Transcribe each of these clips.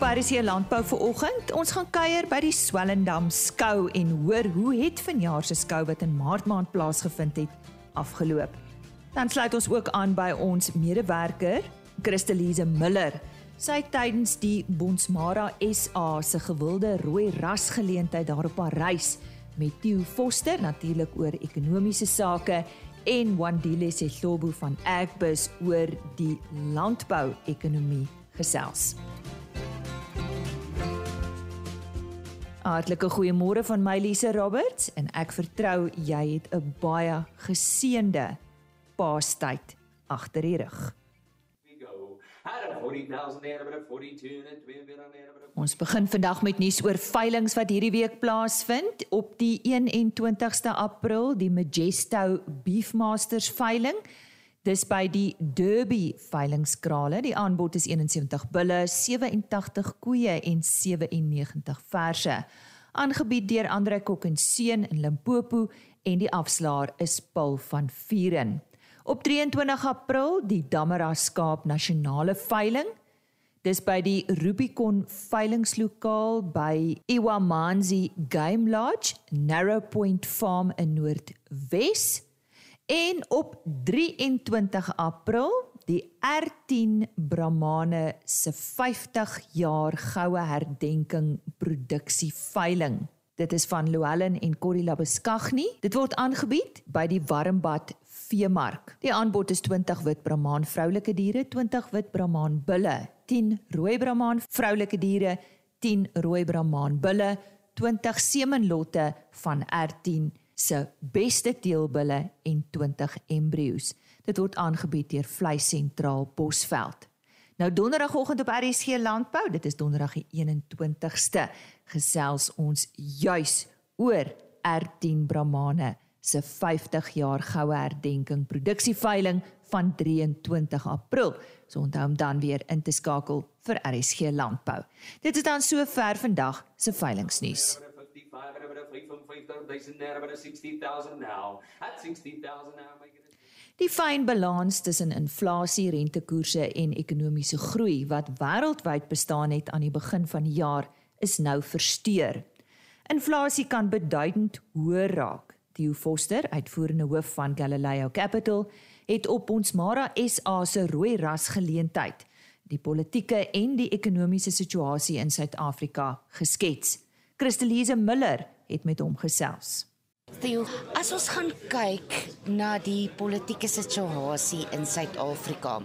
op RC Landbou vir oggend. Ons gaan kuier by die Swellendam skou en hoor hoe het vanjaar se skou wat in Maart maand plaasgevind het afgeloop. Dan sluit ons ook aan by ons medewerker, Christelise Miller. Sy het tydens die Bonsmara SA se gewilde rooi ras geleentheid daar op haar reis met Theo Foster natuurlik oor ekonomiese sake en Wandile Sehlobo van Agbus oor die landbou-ekonomie gesels. Hartlike goeiemôre van my Lise Roberts en ek vertrou jy het 'n baie geseënde Paastyd agter die rug. Ons begin vandag met nuus oor veilinge wat hierdie week plaasvind op die 21ste April, die Majesto Beefmasters veiling. Dis by die Derby veilingskrale. Die aanbod is 71 bulle, 87 koeie en 97 verse. Aangebied deur Andre Kok en Seun in Limpopo en die afslaer is Paul van Vuren. Op 23 April die Damara Skaap Nasionale Veiling. Dis by die Rubicon veilingslokaal by Iwamanzi Game Lodge, Narrow Point Farm in Noordwes. En op 23 April die R10 Brahmane se 50 jaar goue herdenking produksie veiling. Dit is van Louwelen en Corrie Labeskagni. Dit word aangebied by die Warmbad Veemark. Die aanbod is 20 wit Brahman vroulike diere, 20 wit Brahman bulle, 10 rooi Brahman vroulike diere, 10 rooi Brahman bulle, 20 semenlotte van R10 se beste teelbulle en 20 embrio's. Dit word aangebied deur Vleis Sentraal Bosveld. Nou donderdagoggend op RSG Landbou, dit is donderdag die 21ste, gesels ons juis oor R10 Brahmane se 50 jaar goue herdenking produksieveiling van 23 April. So onthou om dan weer in te skakel vir RSG Landbou. Dit is dan so ver vandag se veilingsnuus. 55 and 60,000 now. At 60,000 now make it Die fyn balans tussen inflasie, rentekoerse en ekonomiese groei wat wêreldwyd bestaan het aan die begin van die jaar is nou versteur. Inflasie kan beduidend hoër raak. Theo Foster, uitvoerende hoof van Galileo Capital, het op ons Mara SA se rooi ras geleentheid die politieke en die ekonomiese situasie in Suid-Afrika geskets. Christelise Miller het met hom gesels. Theo, as ons gaan kyk na die politieke situasie in Suid-Afrika,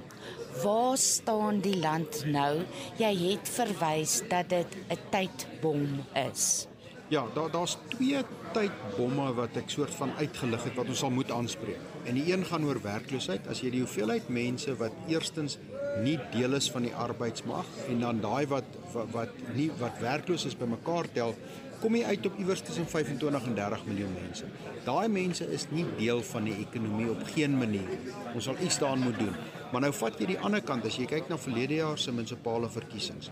waar staan die land nou? Jy het verwys dat dit 'n tydbom is. Ja, daar daar's twee tydbomme wat ek soort van uitgelig het wat ons sal moet aanspreek. En die een gaan oor werkloosheid. As jy die hoeveelheid mense wat eerstens nie deel is van die arbeidsmag en dan daai wat, wat wat nie wat werkloos is bymekaar tel, kom jy uit op iewers tussen 25 en 30 miljoen mense. Daai mense is nie deel van die ekonomie op geen manier. Ons sal iets daaraan moet doen. Maar nou vat jy die ander kant as jy kyk na verlede jaar se munisipale verkiesings.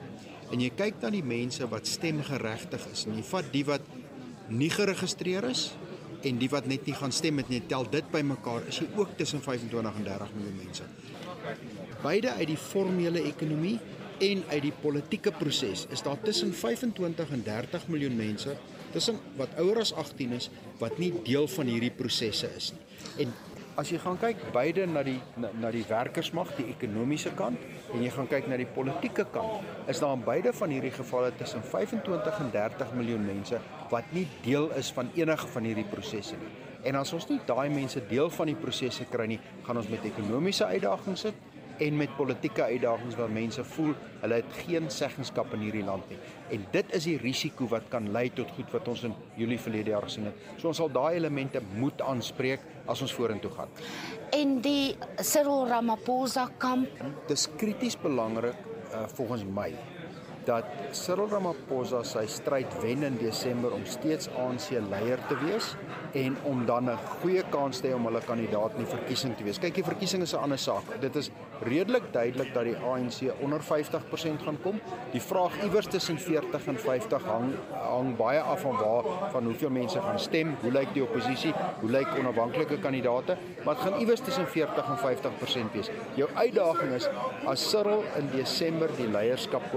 En jy kyk na die mense wat stemgeregtig is en jy vat die wat nie geregistreer is en die wat net nie gaan stem het nie, tel dit bymekaar, is jy ook tussen 25 en 30 miljoen mense. Beide uit die formele ekonomie en uit die politieke proses is daar tussen 25 en 30 miljoen mense tussen wat ouer as 18 is wat nie deel van hierdie prosesse is nie. En as jy gaan kyk beide na die na, na die werkersmag, die ekonomiese kant en jy gaan kyk na die politieke kant, is daar in beide van hierdie gevalle tussen 25 en 30 miljoen mense wat nie deel is van enige van hierdie prosesse nie. En as ons nie daai mense deel van die prosesse kry nie, gaan ons met ekonomiese uitdagings sit en met politieke uitdagings waar mense voel hulle het geen seggenskap in hierdie land nie. En dit is die risiko wat kan lei tot goed wat ons in Julie verlede jaar gesien het. So ons sal daai elemente moet aanspreek as ons vorentoe gaan. En die Cyril Ramaphosa kamp, dis krities belangrik uh, volgens my dat Cyril Ramaphosa sy stryd wen in Desember om steeds ANC leier te wees en om dan 'n goeie kans te hê om hulle kandidaat in die verkiesing te wees. Kyk, die verkiesing is 'n ander saak. Dit is redelik duidelik dat die ANC onder 50% gaan kom. Die vraag iewers tussen 40 en 50 hang hang baie af van waar van hoeveel mense gaan stem, hoe lyk die oppositie, hoe lyk onafhanklike kandidaate, maar dit gaan iewers tussen 40 en 50% wees. Jou uitdaging is as Cyril in Desember die leierskap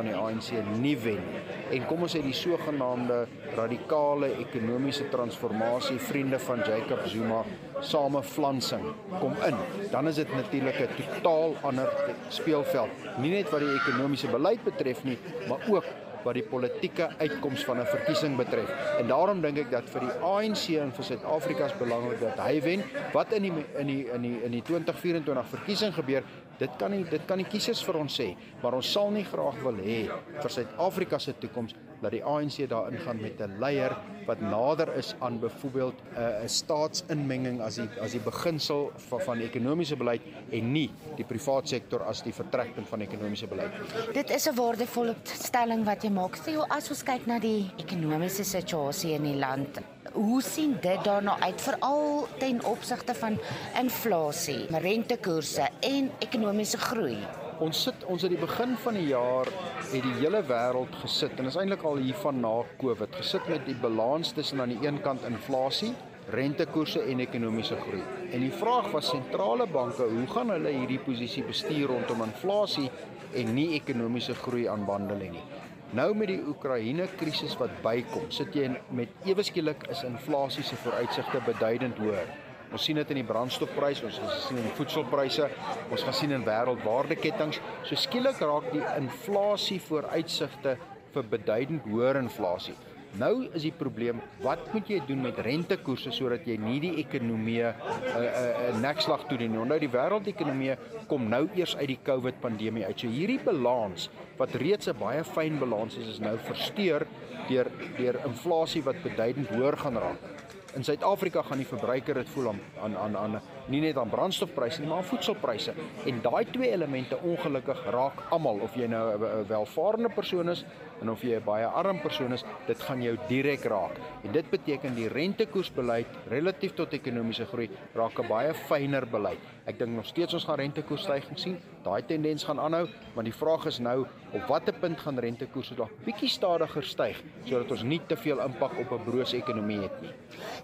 van die ANC nie wen nie en kom ons sê die sogenaamde radikale ekonomiese transformasie vriende van Jacob Zuma same flansing kom in, dan is dit natuurlik 'n totaal ander speelveld. Nie net wat die ekonomiese beleid betref nie, maar ook wat die politieke uitkoms van 'n verkiesing betref. En daarom dink ek dat vir die ANC en vir Suid-Afrika is belangrik dat hy wen. Wat in die in die in die in die 2024 verkiesing gebeur, dit kan nie dit kan die kiesers vir ons sê, maar ons sal nie graag wil hê vir Suid-Afrika se toekoms dat die ANC daarin gaan met 'n leier wat nader is aan byvoorbeeld 'n uh, staatsinmenging as die as die beginsel van van ekonomiese beleid en nie die privaat sektor as die vertrekpunt van ekonomiese beleid. Dit is 'n waardevolle stelling wat jy maak. Sê as ons kyk na die ekonomiese situasie in die land, hoe sien dit daarna uit veral ten opsigte van inflasie, rentekoerse en ekonomiese groei? Ons sit ons het die begin van die jaar het die hele wêreld gesit en is eintlik al hier van na Covid gesit met die balans tussen aan die een kant inflasie, rentekoerse en ekonomiese groei. En die vraag was sentrale banke, hoe gaan hulle hierdie posisie bestuur rondom inflasie en nie ekonomiese groei aanbandel nie. Nou met die Oekraïne krisis wat bykom, sit jy met ewe skielik is inflasie se vooruitsigte beduidend hoër. Ons sien dit in die brandstofprys, ons sien in die voedselpryse, ons gaan sien in wêreldwaardeketTINGS. So skielik raak die inflasie vooruitsigte vir beduidend hoër inflasie. Nou is die probleem, wat moet jy doen met rentekoerse sodat jy nie die ekonomie 'n uh, 'n uh, uh, nekslag toe doen nie. Nou die wêreldekonomie kom nou eers uit die COVID pandemie uit. So hierdie balans wat reeds 'n baie fyn balans is, is nou versteur deur deur inflasie wat beduidend hoër gaan raak in Suid-Afrika gaan die verbruiker dit voel aan aan aan aan nie net aan brandstofpryse nie, maar aan voedselpryse. En daai twee elemente ongelukkig raak almal of jy nou 'n welvarende persoon is en of jy 'n baie arm persoon is, dit gaan jou direk raak. En dit beteken die rentekoersbeleid relatief tot ekonomiese groei raak 'n baie fyner beleid. Ek dink nog steeds ons gaan rentekoersstygings sien. Daai tendens gaan aanhou, maar die vraag is nou op watter punt gaan rentekoerse dalk bietjie stadiger styg sodat ons nie te veel impak op 'n brose ekonomie het nie.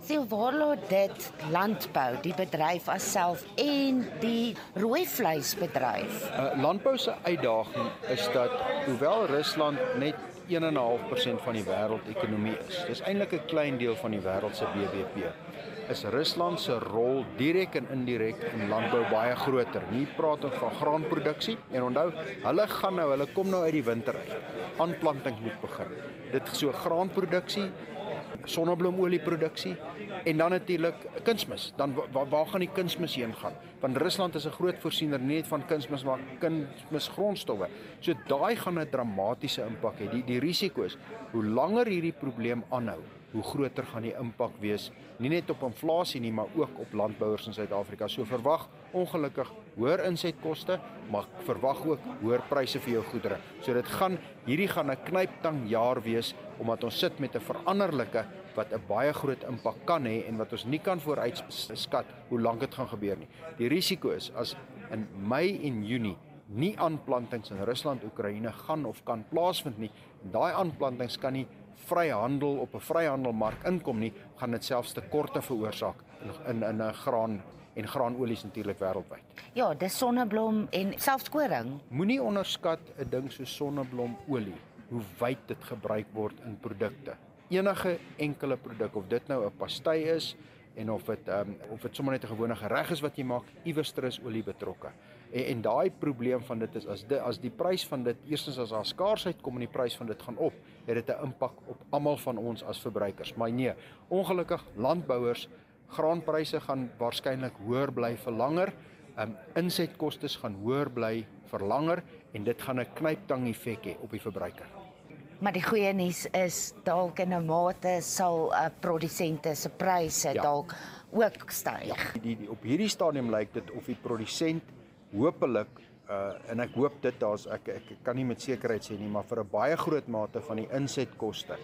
Sien waar laat dit landbou, die bedryf as self en die rooi vleisbedryf? Uh, landbou se uitdaging is dat hoewel Rusland net 1.5% van die wêreldekonomie is. Dis eintlik 'n klein deel van die wêreld se BBP. Is Rusland se rol direk en indirek in landbou baie groter. Nie praat ons van graanproduksie en onthou, hulle gaan nou, hulle kom nou uit die winter uit. Aanplanting moet begin. Dit so graanproduksie, sonneblomolieproduksie en dan natuurlik kunsmis. Dan waar, waar gaan die kunsmis heen gaan? Want Rusland is 'n groot voorsiener nie net van kunsmis maar kunsmis grondstowwe. So daai gaan 'n dramatiese impak hê. Die die risiko is hoe langer hierdie probleem aanhou, hoe groter gaan die impak wees nie net op inflasie nie, maar ook op landbouers in Suid-Afrika. So verwag ongelukkig hoër insetkoste, maar verwag ook hoër pryse vir jou goedere. So dit gaan hierdie gaan 'n knyptang jaar wees omdat ons sit met 'n veranderlike wat 'n baie groot impak kan hê en wat ons nie kan vooruitskat hoe lank dit gaan gebeur nie. Die risiko is as in Mei en Junie nie aanplantings in Rusland Oekraïne gaan of kan plaasvind nie, daai aanplantings kan nie vryhandel op 'n vryhandelmark inkom nie, gaan dit selfs tekorte veroorsaak in in 'n graan en graanolies natuurlik wêreldwyd. Ja, dis sonneblom en selfs koring. Moenie onderskat 'n ding so sonneblomolie hoe wyd dit gebruik word in produkte enige enkele produk of dit nou 'n pastei is en of dit um, of dit sommer net 'n gewone gereg is wat jy maak, iewers is olie betrokke. En en daai probleem van dit is as dit as die prys van dit eerstens as daar skaarsheid kom en die prys van dit gaan op, het dit 'n impak op almal van ons as verbruikers. Maar nee, ongelukkig landbouers graanpryse gaan waarskynlik hoër bly vir langer. Um insetkoste gaan hoër bly vir langer en dit gaan 'n knyptang effek hê op die verbruiker. Maar die goeie nuus is dalk in 'n mate sal 'n uh, produsente se pryse ja. dalk ook styg. Ja, die, die op hierdie stadium lyk dit of die produsent hopelik uh en ek hoop dit daar's ek, ek kan nie met sekerheid sê nie, maar vir 'n baie groot mate van die insetkoste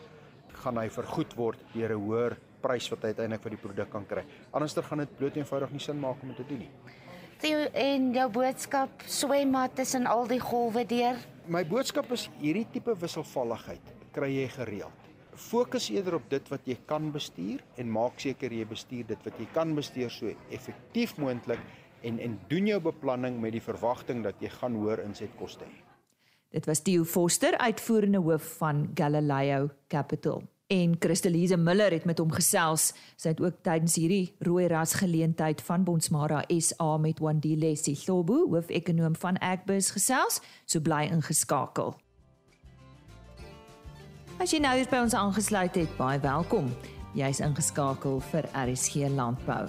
gaan hy vergoed word deur 'n hoër prys wat hy uiteindelik vir die produk kan kry. Anderster gaan dit bloot eenvoudig nie sin maak om dit te doen nie. Theo en jou boodskap swem maar tussen al die golwe deur my boodskap is hierdie tipe wisselvalligheid kry jy gereeld. Fokus eerder op dit wat jy kan bestuur en maak seker jy bestuur dit wat jy kan bestuur so effektief moontlik en en doen jou beplanning met die verwagting dat jy gaan hoër insetkoste hê. Dit was Theo Foster, uitvoerende hoof van Galileo Capital. En Christelise Miller het met hom gesels. Sy het ook tydens hierdie rooi ras geleentheid van Bonsmara SA met Wandile Sihlobo, hoof-ekonoom van Agbus gesels, so bly ingeskakel. As jy nou hier by ons aangesluit het, baie welkom. Jy's ingeskakel vir RSG Landbou.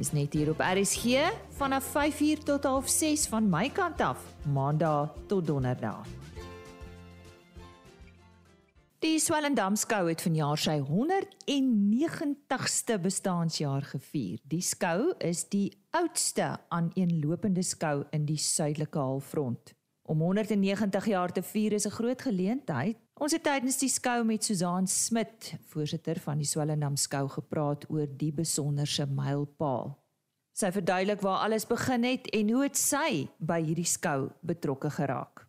Dis net hier op RSG vanaf 5:00 tot 6:30 van my kant af, Maandag tot Donderdag. Die Swellendam skou het vanjaar sy 190ste bestaanjaar gevier. Die skou is die oudste aaneenlopende skou in die suidelike halfrond. Om 190 jaar te vier is 'n groot geleentheid. Ons het tydens die skou met Susan Smit, voorsitter van die Swellendam skou, gepraat oor die besonderse mylpaal. Sy verduidelik waar alles begin het en hoe dit sy by hierdie skou betrokke geraak.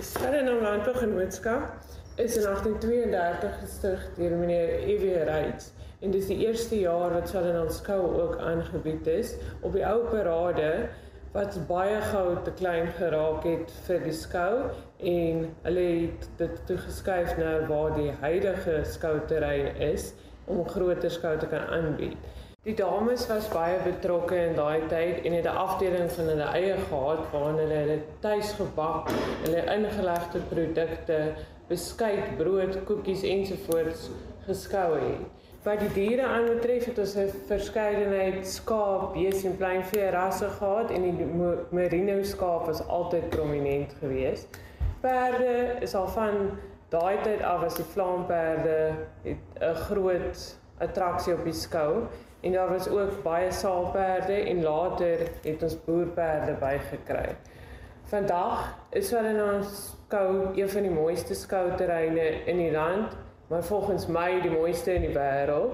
Swellendam Landbougenootskap is in 1832 gestig deur meneer E.W. Reitz en dis die eerste jaar wat Swellendam skou ook aangebied is op die ou parade wat baie gou te klein geraak het vir die skou en hulle het dit toegeskuif na waar die huidige skouterrein is om groter skou te kan aanbied. Die dames was baie betrokke in daai tyd en het 'n afdeling van hulle eie gehad waar hulle hulle tuis gebak, hulle ingelegde produkte, beskuit, brood, koekies ensovoorts geskou het. Wat die diere aanbetref het ons 'n verskeidenheid skaap, bees en pleinvee rasse gehad en die merino skaap was altyd prominent geweest. Perde is al van daai tyd af as die vlaamperde 'n groot attraksie op die skou en daar was ook baie saalperde en later het ons boerperde bygekry. Vandag is wel in ons skou een van die mooiste skouterreine in die land maar volgens my die mooiste in die wêreld.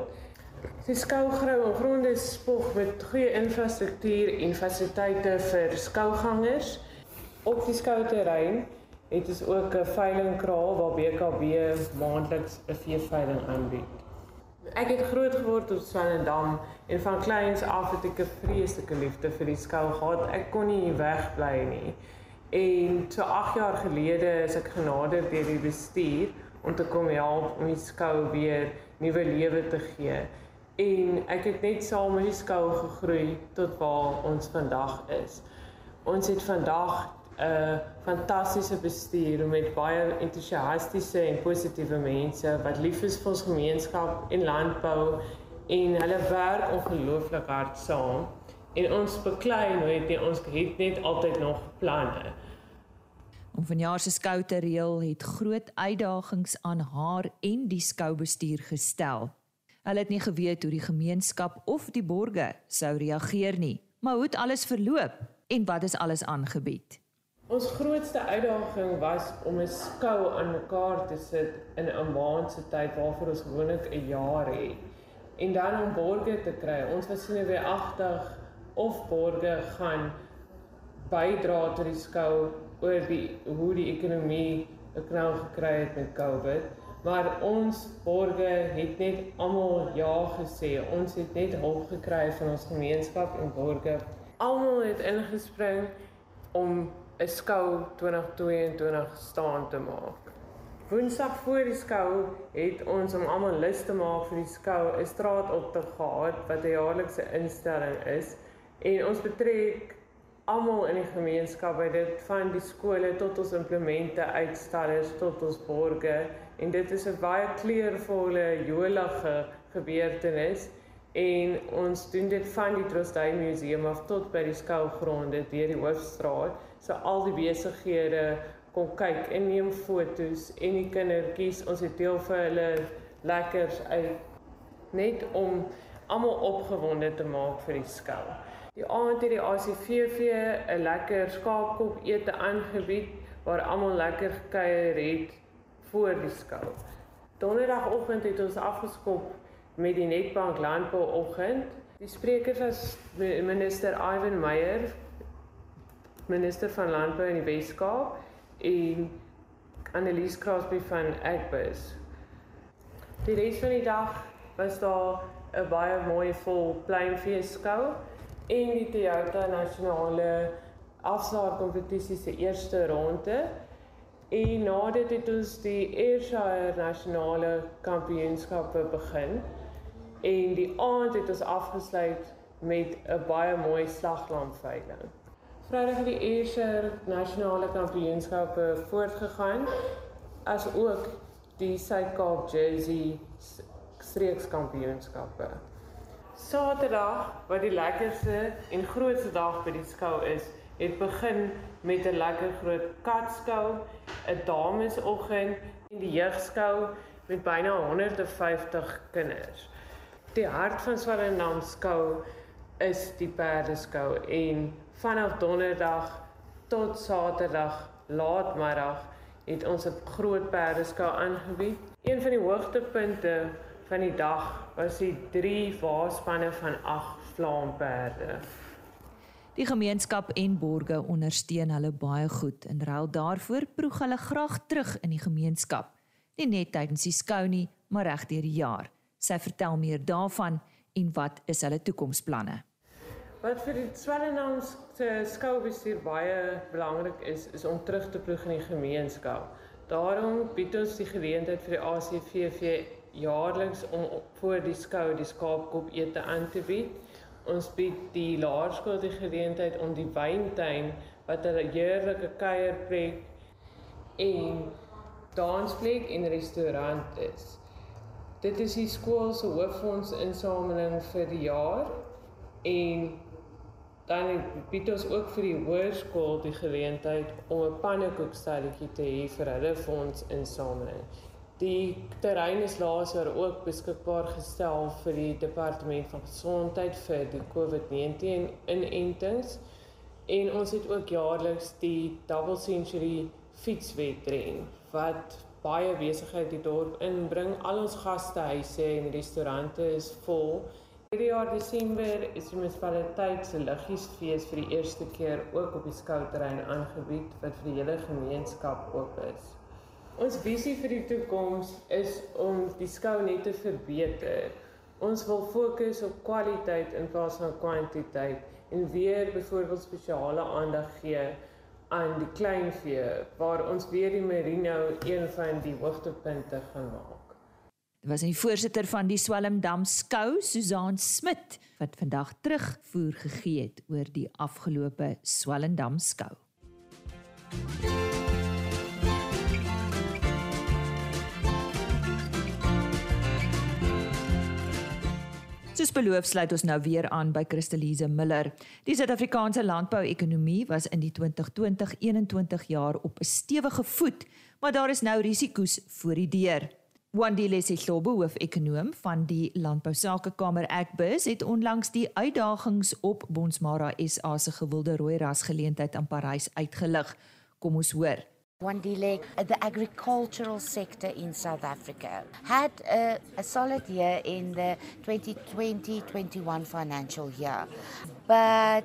Die skougrou en gronde spog met goeie infrastruktuur en fasiliteite vir skougangers. Op die skouterrein het ons ook 'n veilingkraal waar BKB maandeliks 'n veeveiling aanbied. Ek het groot geword op Swellendam en van kleins af het ek 'n vreeslike liefde vir die skou gehad. Ek kon nie wegbly nie. En so 8 jaar gelede is ek genader deur die bestuur om te kom help om die skou weer nuwe lewe te gee. En ek het net saam met die skou gegroei tot waar ons vandag is. Ons het vandag 'n fantastiese bestuur met baie entoesiastiese en positiewe mense wat lief is vir ons gemeenskap en landbou en hulle werk ongelooflik hard saam. En ons beklei nooit nie, ons het net altyd nog planne. Om vanjaar se skou te reël het groot uitdagings aan haar en die skoubestuur gestel. Hulle het nie geweet hoe die gemeenskap of die borgers sou reageer nie, maar hoe het alles verloop en wat is alles aangebied? Ons grootste uitdaging was om 'n skou aan mekaar te sit in 'n maand se tyd waarvoor ons gewoonlik 'n jaar het. En dan om borgers te kry. Ons was sien weer agtig of borgers gaan bydra tot die skou oor die hoe die ekonomie 'n knal gekry het met Covid. Maar ons borge het net almal ja gesê. Ons het net hulp gekry van ons gemeenskap en borge. Almal het ingespring om 'n skou 2022 staan te maak. Woensdag voor die skou het ons om almal lus te maak vir die skou 'n straat op te gehad wat 'n jaarlikse instelling is en ons betrek almal in die gemeenskap by dit van die skole tot ons implemente uitstallers tot ons borge en dit is 'n baie kleurvolle jolige gebeurtenis en ons doen dit van die Trostdai Museum af tot by die skougronde deur die hoofstraat so al die besighede kom kyk en neem fotos en die kindertjies ons het deel vir hulle lekkers uit net om almal opgewonde te maak vir die skou. Die aand het die ACVV 'n lekker skaapkop ete aangebied waar almal lekker gekuier het voor die skou. Donderdagoggend het ons afgeskop met die Netbank Landbouoggend. Die sprekers was minister Ivan Meyer, minister van Landbou in die Wes-Kaap en Annelies Crosby van Agbus. Die res van die dag was daar 'n baie mooi vol pleinvee skou en die Toyota nasionale afslaer kompetisie se eerste ronde En na dit het ons die Ayrshire nasionale kampioenskappe begin en die aand het ons afgesluit met 'n baie mooi slaglamveiling. Vrydag het die Ayrshire nasionale kampioenskappe voortgegaan as ook die Suid-Kaap Jersey streekskampioenskappe. Saterdag, wat die lekkerste en grootste dag by die skou is, het begin met 'n lekker groot katskou, 'n damesoggend en die jeugskou met byna 150 kinders. Die hart van Swellendam skou is die perdeskou en vanaf donderdag tot saterdag laatmiddag het ons 'n groot perdeskou aangebied. Een van die hoogtepunte van die dag was die drie waarspanne van 8 vlaamperde. Die gemeenskap en borge ondersteun hulle baie goed en ruil daarvoor proeg hulle graag terug in die gemeenskap, nie net tydens die skou nie, maar reg deur die jaar. Sy vertel meer daarvan en wat is hulle toekomsplanne? Wat vir die Swellendam se skoubestuur baie belangrik is, is om terug te proeg in die gemeenskap. Daarom bied ons die geleentheid vir die ACVV jaarliks om voor die skou die skaapkop ete aan te bied ons bied die laerskool die geleentheid om die wyntuin wat 'n heerlike kuierplek en dansplek en restaurant is. Dit is die skool se hooffonds insameling vir die jaar en dan bied ons ook vir die hoërskool die geleentheid om 'n pannekoekstelletjie te hê vir hulle fonds insameling. Die terrein is laas jaar ook beskikbaar gestel vir die departement van gesondheid vir die COVID-19 inentings en ons het ook jaarliks die Double Century fietswedren wat baie besigheid die dorp inbring. Al ons gastehuise en restaurante is vol. Hierdie jaar Desember is die munisipaliteit se liggiesfees vir die eerste keer ook op die skouterrein aangebied wat vir die hele gemeenskap oop is. Ons visie vir die toekoms is om die skou net te verbeter. Ons wil fokus op kwaliteit in plaas van kwantiteit en weer byvoorbeeld spesiale aandag gee aan die kleinvee waar ons weer die merino een van die hoogtepunte gaan maak. Dit was 'n voorsitter van die Swellendam skou, Susan Smit, wat vandag terugvoer gegee het oor die afgelope Swellendam skou. Soos beloof sluit ons nou weer aan by Christelise Miller. Die Suid-Afrikaanse landbouekonomie was in die 2020-21 jaar op 'n stewige voet, maar daar is nou risiko's voor die deur. Wandile Sihlobo, hoof-ekonoom van die Landbousakekamer Agbus, het onlangs die uitdagings op Bonsmara SA se gewilde rooi ras geleentheid in Parys uitgelig. Kom ons hoor. Wandile, the agricultural sector in South Africa had a, a solid year in the 2020-21 financial year, but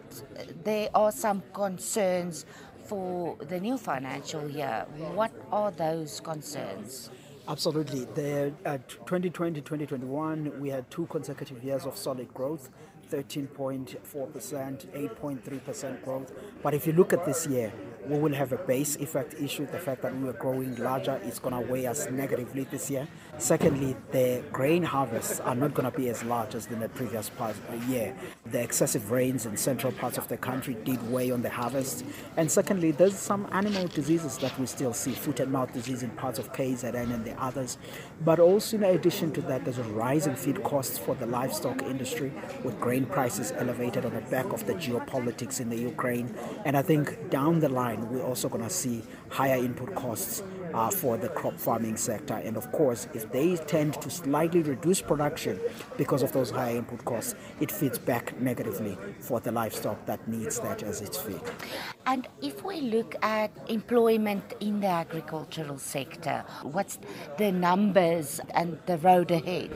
there are some concerns for the new financial year. What are those concerns? Absolutely. The uh, 2020-2021, we had two consecutive years of solid growth. 13.4%, 8.3% growth. But if you look at this year, we will have a base effect issue. The fact that we were growing larger is going to weigh us negatively this year. Secondly, the grain harvests are not going to be as large as in the previous past year. The excessive rains in central parts of the country did weigh on the harvest. And secondly, there's some animal diseases that we still see, foot and mouth disease in parts of KZN and the others. But also, in addition to that, there's a rise in feed costs for the livestock industry with grain prices elevated on the back of the geopolitics in the Ukraine. And I think down the line, we're also going to see higher input costs uh, for the crop farming sector. And of course, if they tend to slightly reduce production because of those higher input costs, it feeds back negatively for the livestock that needs that as its feed. And if we look at employment in the agricultural sector, what's the numbers and the road ahead?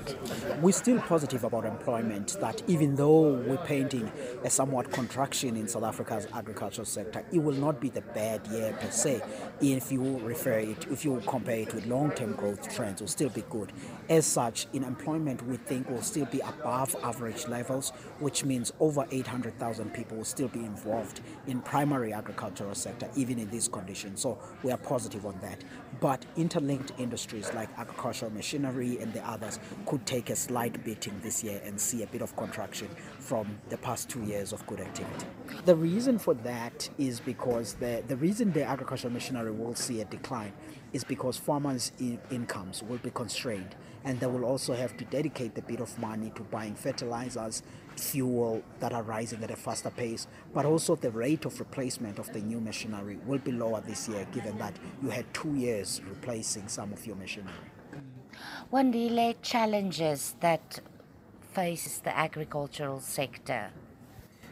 We're still positive about employment, that even though we're painting a somewhat contraction in South Africa's agricultural sector, it will not be the bad year per se if you refer it if you compare it with long-term growth trends, will still be good. As such, in employment, we think will still be above average levels, which means over 800,000 people will still be involved in primary agricultural sector, even in these conditions. So we are positive on that. But interlinked industries like agricultural machinery and the others could take a slight beating this year and see a bit of contraction from the past two years of good activity. The reason for that is because the, the reason the agricultural machinery will see a decline is because farmers' in- incomes will be constrained and they will also have to dedicate a bit of money to buying fertilizers, fuel that are rising at a faster pace, but also the rate of replacement of the new machinery will be lower this year given that you had two years replacing some of your machinery. Wandile challenges that faces the agricultural sector.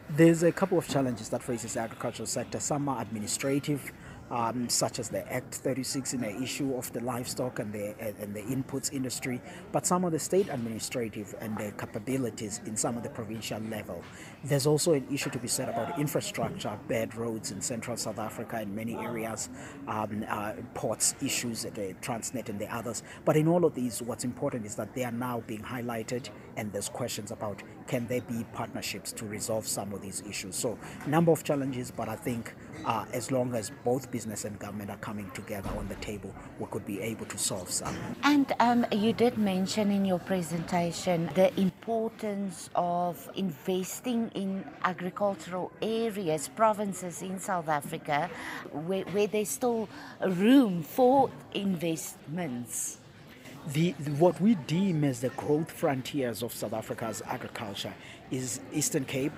There's a couple of challenges that faces the agricultural sector. Some are administrative, um, such as the Act 36 in the issue of the livestock and the and the inputs industry, but some of the state administrative and the capabilities in some of the provincial level. There's also an issue to be said about infrastructure, bad roads in central South Africa in many areas, um, uh, ports issues, the Transnet and the others. But in all of these, what's important is that they are now being highlighted, and there's questions about can there be partnerships to resolve some of these issues. So, number of challenges, but I think uh, as long as both business and government are coming together on the table, we could be able to solve some. And um, you did mention in your presentation the importance of investing in agricultural areas, provinces in South Africa, where, where there's still room for investments. The, what we deem as the growth frontiers of South Africa's agriculture is Eastern Cape,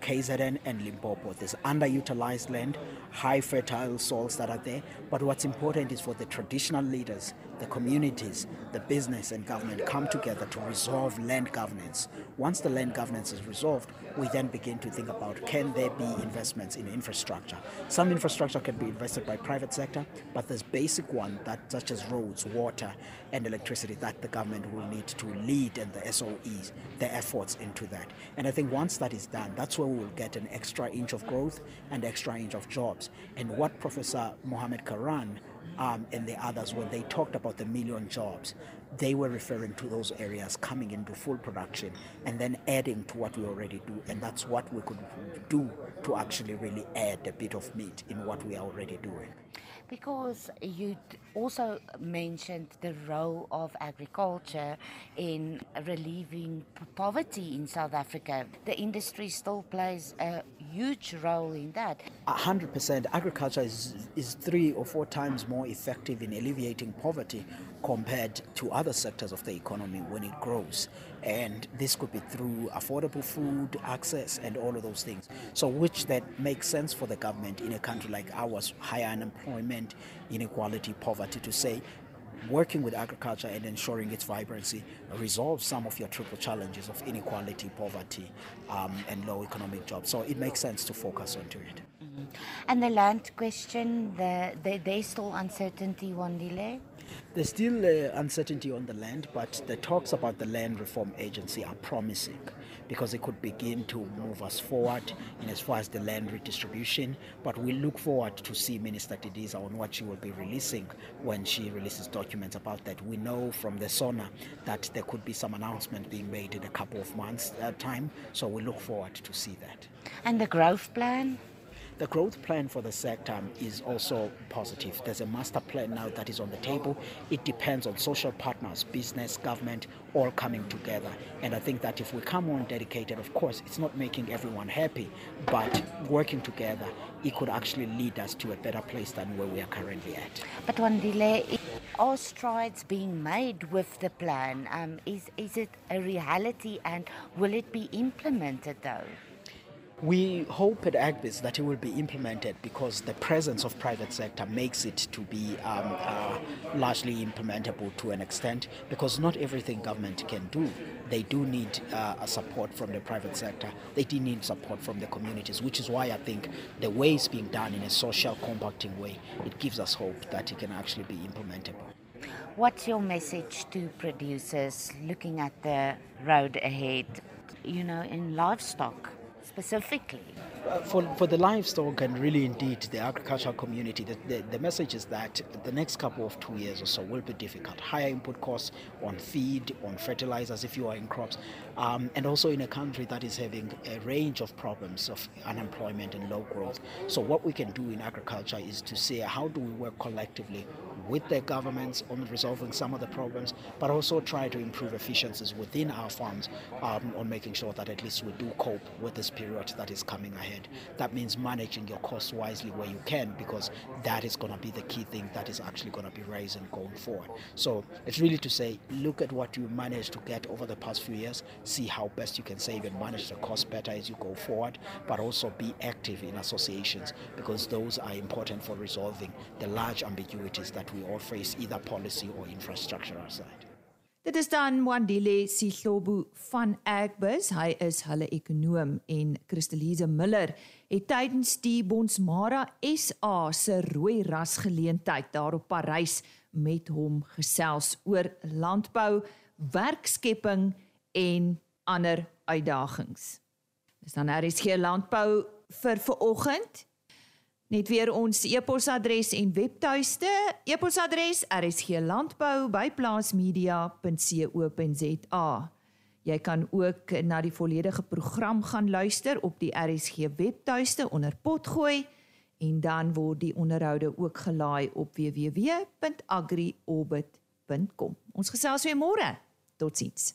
KZN and Limpopo. There's underutilized land, high fertile soils that are there. But what's important is for the traditional leaders, the communities, the business and government come together to resolve land governance. Once the land governance is resolved, we then begin to think about can there be investments in infrastructure. Some infrastructure can be invested by private sector, but there's basic one that such as roads, water, and electricity that the government will need to lead and the SOEs, the efforts into that. And I think once that is done, that's where we will get an extra inch of growth and extra inch of jobs. And what Professor Mohamed Karan um, and the others, when they talked about the million jobs, they were referring to those areas coming into full production and then adding to what we already do. And that's what we could do to actually really add a bit of meat in what we are already doing. Because you also mentioned the role of agriculture in relieving poverty in South Africa. The industry still plays a huge role in that. A hundred percent. Agriculture is, is three or four times more effective in alleviating poverty compared to other sectors of the economy when it grows. And this could be through affordable food, access, and all of those things. So, which that makes sense for the government in a country like ours, higher unemployment, inequality, poverty, to say working with agriculture and ensuring its vibrancy resolves some of your triple challenges of inequality, poverty, um, and low economic jobs. So it makes sense to focus onto it. Mm-hmm. And the land question, the, the, there's still uncertainty, Wandile? There's still uh, uncertainty on the land, but the talks about the Land Reform Agency are promising because it could begin to move us forward in as far as the land redistribution. But we look forward to see Minister Didiza on what she will be releasing when she releases documents about that. We know from the SONA that there could be some announcement being made in a couple of months' uh, time, so we look forward to see that. And the growth plan? The growth plan for the sector is also positive. There's a master plan now that is on the table. It depends on social partners, business, government, all coming together. And I think that if we come on dedicated, of course, it's not making everyone happy, but working together, it could actually lead us to a better place than where we are currently at. But Wandile, are strides being made with the plan? Um, is, is it a reality and will it be implemented though? We hope at Agbiz that it will be implemented because the presence of private sector makes it to be um, uh, largely implementable to an extent because not everything government can do. They do need uh, support from the private sector. They do need support from the communities, which is why I think the way it's being done in a social compacting way, it gives us hope that it can actually be implementable. What's your message to producers looking at the road ahead, you know, in livestock? Specifically? For, for the livestock and really indeed the agricultural community, the, the, the, message is that the next couple of two years or so will be difficult. Higher input costs on feed, on fertilizers if you are in crops, um, and also in a country that is having a range of problems of unemployment and low growth. So what we can do in agriculture is to say how do we work collectively with the governments on resolving some of the problems, but also try to improve efficiencies within our farms um, on making sure that at least we do cope with this period that is coming ahead. That means managing your costs wisely where you can, because that is going to be the key thing that is actually going to be raising going forward. So it's really to say, look at what you managed to get over the past few years, see how best you can save and manage the cost better as you go forward, but also be active in associations because those are important for resolving the large ambiguities that we all face, either policy or infrastructure side. Dit is dan Wandile Sihlobo van Agbus. Hy is hulle ekonom en Christelise Miller het tydens die Bonsmara SA se rooi ras geleentheid daar op Parys met hom gesels oor landbou, werkskepping en ander uitdagings. Dis dan hier landbou vir vanoggend. Net weer ons e-posadres en webtuiste. E-posadres rsglandbou@plaasmedia.co.za. Jy kan ook na die volledige program gaan luister op die RSG webtuiste onder potgooi en dan word die onderhoude ook gelaai op www.agriorbit.com. Ons gesels weer môre. Totsiens.